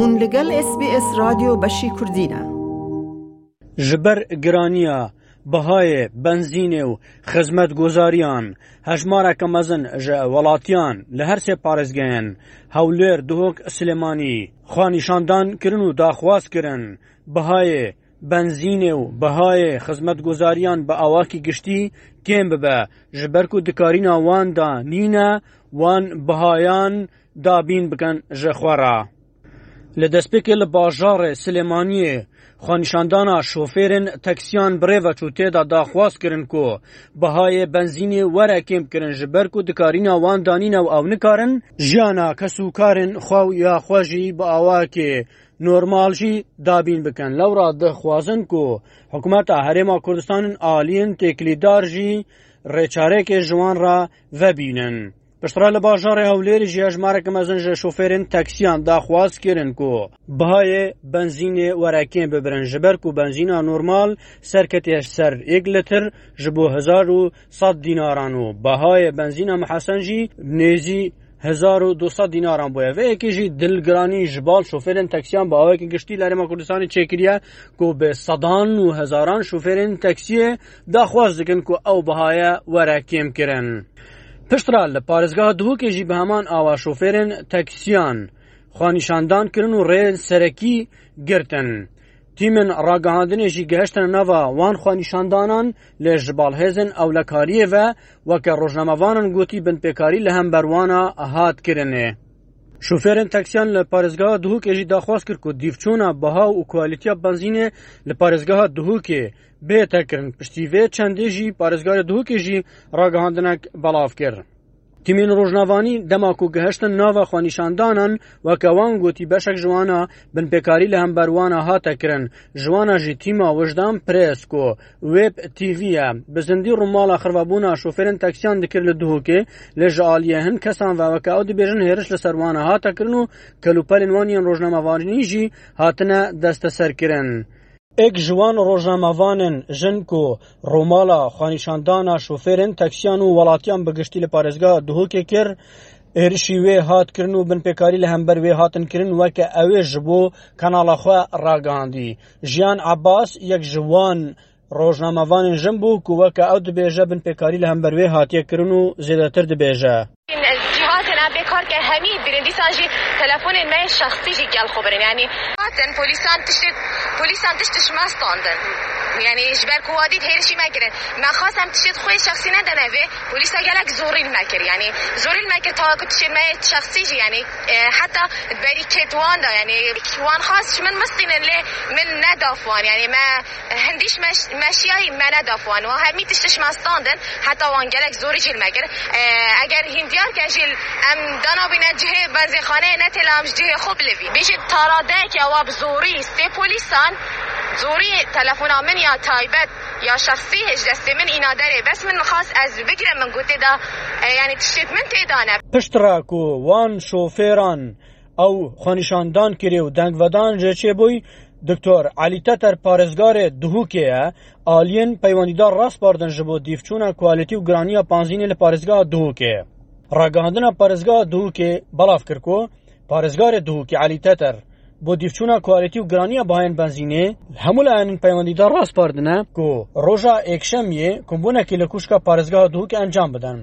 بوون لەگەڵ SسBS رادیۆ بەشی کوردینە ji ber گرانیە بەهایێ بنزینێ و خزمەت گۆزاریان هەژمارەکە مەزن ژە وڵاتیان لە هەرسێ پارێزگەیەن هەولێر دۆک سلمانی خوانیشاندان کرن و داخوازکردن بەهایێ بنزینێ و بەهایێ خزمەت گۆزاریان بە ئاواکی گشتی کێم ببە ji بەرک و دکارینا واندا نینە وان بەهایان دابین بکەن ژەخوارە. Li destpêkê li bajarê Silêmaniyê xwenişandana şoferên teksiyan birêva çûtê da daxwaz kirin ku bihayê benzînê were kêm kirin ji ber ku dikarîna wan danîne û ew nikarin jiyana kesûkarên xwe ya xwe jî bi awakê normal jî dabîn bikin lewra dixwazin ku hikûmeta Herêma Kurdistanên Aliyên têkilîdar jî rêçarekê ji wan ra vebînin. Piştira li bajara Hewlêrê ji hejmareke mezin ji şoferên taksiyan daxwaz kirin ku bihayê benzînê werekên bibirin ji ber ku benzîna normal serketê ser êk litir ji bo hezar û sad dînaran û bihayê benzîna mihesen jî nêzî 1200 دیناران بویە vêyekê jî dilgiranî ji bal şoferên taksiyan bi awekî giştî Herêma Kurdistanê çêkiriye ku bi sedan û hezaran şoferên taksiyê daxwaz dikin ku ew bihaya werekêm kirin. Piştra li parêzgeha Duhokê jî bi heman ava şoferên teksiyan xwanîşandan kirin û rêyên serekî girtin. Tîmên ragihandinê jî gehiştin nava wan xwanîşandanan lê ji balhêzên ewlekariyê ve weke rojnamevanan gotî binpêkarî li hemberwana hat kirinê. Şoferên taksiyan li parêzgeha Duhokê jî daxwaz kir ku dîvçûna biha û kualîtiya benzînê li parêzgeha Duhokê bê tekirin. Piştî vê çendê jî parêzgarê Duhokê jî ragihandinek belav kir. تیمین ڕۆژناوانی دەماک و گەهشتن ناوە خوانیشاندانان وەکەوان گوتی بەشێک ژوانە بنپێکاری لە هەمبەروانە هاتەکردن ژوانە ژی تیما وژدان پرسکۆ وێب تیڤە بزندی ڕووماڵە خڕبوونا شوفێرن تەکسیان دکرد لە دووکێ لە ژعالیە هەن کەسان ڤەکەو دەبێژن هێرش لە سەروانە هاتەکردن و کەلوپەلێنوانیان ڕۆژنامەوانیژی هاتنە دەستەسەرکردن. ئێک ژوان ڕۆژنامەوانن ژنک و ڕۆماڵە خانیشاندانە شوفێرن تەکسیان و وڵاتیان بەگشتی لە پارێزگا دهۆکێ کرد ێریشی وێ هاتکردن و بنپێکاری لە هەمبەر وێ هاتنکردن وەکە ئەوێ ژ بۆ کەناڵەخوا ڕاگاندی ژیان عباس یەک ژوان ڕۆژنامەوانن ژم بوو کووەکە ئەو دبێژە بنپێکاری لە هەمبەروێ هاتیەکردن و زێدەتر دبێژە. میکنم به کار که همین برندی سانجی تلفن من شخصی جیگل خبرن یعنی پلیسان تشت پلیسان تشتش یعنی اش کو وادید هر چی من خواستم تشید خوی شخصی ندنه و پلیس گلک زوریل مکر یعنی زوریل مکر تا کو تشید من شخصی جی یعنی حتی بری کتوان دا یعنی وان خواستش من مستین لی من ندافوان یعنی ما هندیش مش مشیای من ندافوان و همی تشتش دن حتی وان گلک زوری جیل اگر هندیار کجیل ام دانا بینه جهه خانه نتلامش جهه خوب لوی تارا تاراده که واب زوری سه پولیسان زوری تلفن من یا تایبت یا شخصی هج دست من اینا داره بس من خاص از بگیرم من گوته دا یعنی تشتیت من تیدانه پشت راکو وان شوفیران او خانشاندان کری و دنگودان جچه بوی دکتۆر علیتە تەر پارێزگارێ دووکەیە ئالین پەیوەندیدا ڕاست باردن ji بۆ دیفچوونە کوالیتی و گرانیە پانزینی لە پارێزگا دووکێ. ڕاگەاندنە پارێزگا دووکێ بەڵاف کردکۆ پارێزگارێ دووکی علیتە تەر بۆ دیچوونا کوارەتی و گرانیە باەن بەنزینێ هەموو لایەن پەیوەندیدا ڕاست پاردنە کو ڕۆژا ئێکشەمیێ کمبوونەکی لە کوشکە پارێزگا دووکە ئەنجام بدەن.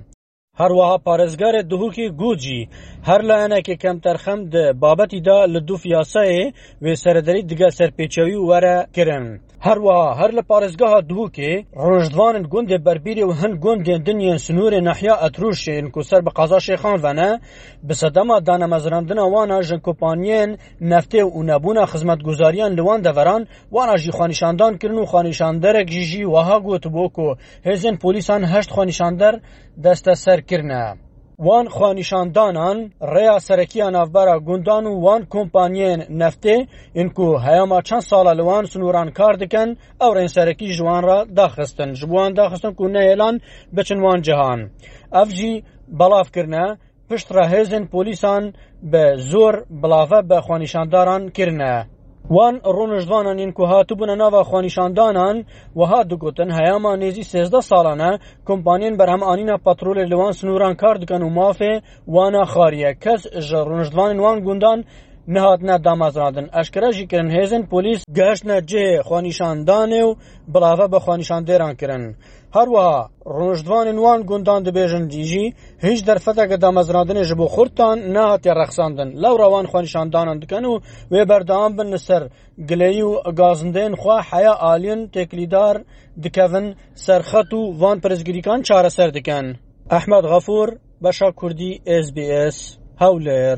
هەروەها پارێزگارە دووکی گوجی هەر لایەنێکی کەم تەرخەم بابەتیدا لە دوو فیاسایێ وێ سەرەدەری دگە سەرپێچەوی وەرە کرن. هەروەها هەر لە پارێزگەها دوو کێ ڕۆژدوانن گوندێ بەربیری و هەند گوندێن دنیان سنوورێ نەحیا ئەتروشێن کو سەر بە قازا شێخان ڤەنە بە سەدەما دانەمەزراندنە وانە ژن کۆپانیێن نەفتێ و نەبوونە خزمەتگوزاریان لەوان دەڤەران وانە ژی خوانیشاندانکردن و خوانیشاندەرێک ژیژی وەها گوت بۆ کۆ هێزن پۆلیسان هەشت خوانیشاندەر دەستە سەرکردە. Wan xwanîşandanan rêya serekiya navbera gundan û wan kompanyeyên neftê yên ku heyama çend sala li wan sunûran kar dikin ew rên serekî ji wan re daxistin. Ji wan daxistin ku nehêlan biçin wan cihan. Ev jî belavkirine piştre hêzên polîsan bi zor bilave be xwanîşandaran kirine. وان ڕۆنژوانان ین کو هاتوبوونە ناوا خوانیشاندانان وها دوگوتن هەیەمان نێزی سێزدە ساڵانە کۆمپانین بەرهەمانینە پەترۆلێ لەوان سنووران کار دکەن و مافێ وانە خاریە کەس ژە ڕۆنژوانین وان گوندان نهاتنه دامازراندن اشکره جی کرن هیزن پولیس گشتنه جه خوانیشاندانه و بلاوه به خوانیشاندیران کرن هروها رونجدوان وان گوندان دبیژن دیجی هیچ درفته که دامازراندن جبو خورتان نهات رخصاندن لو روان خوانیشاندانان دکن و وی بردام بن سر گلی و گازندین خوا حیا آلین تکلیدار دکوین سرخط و وان پرزگریکان چاره سر دکن احمد غفور بشا کردی اس بی اس هولر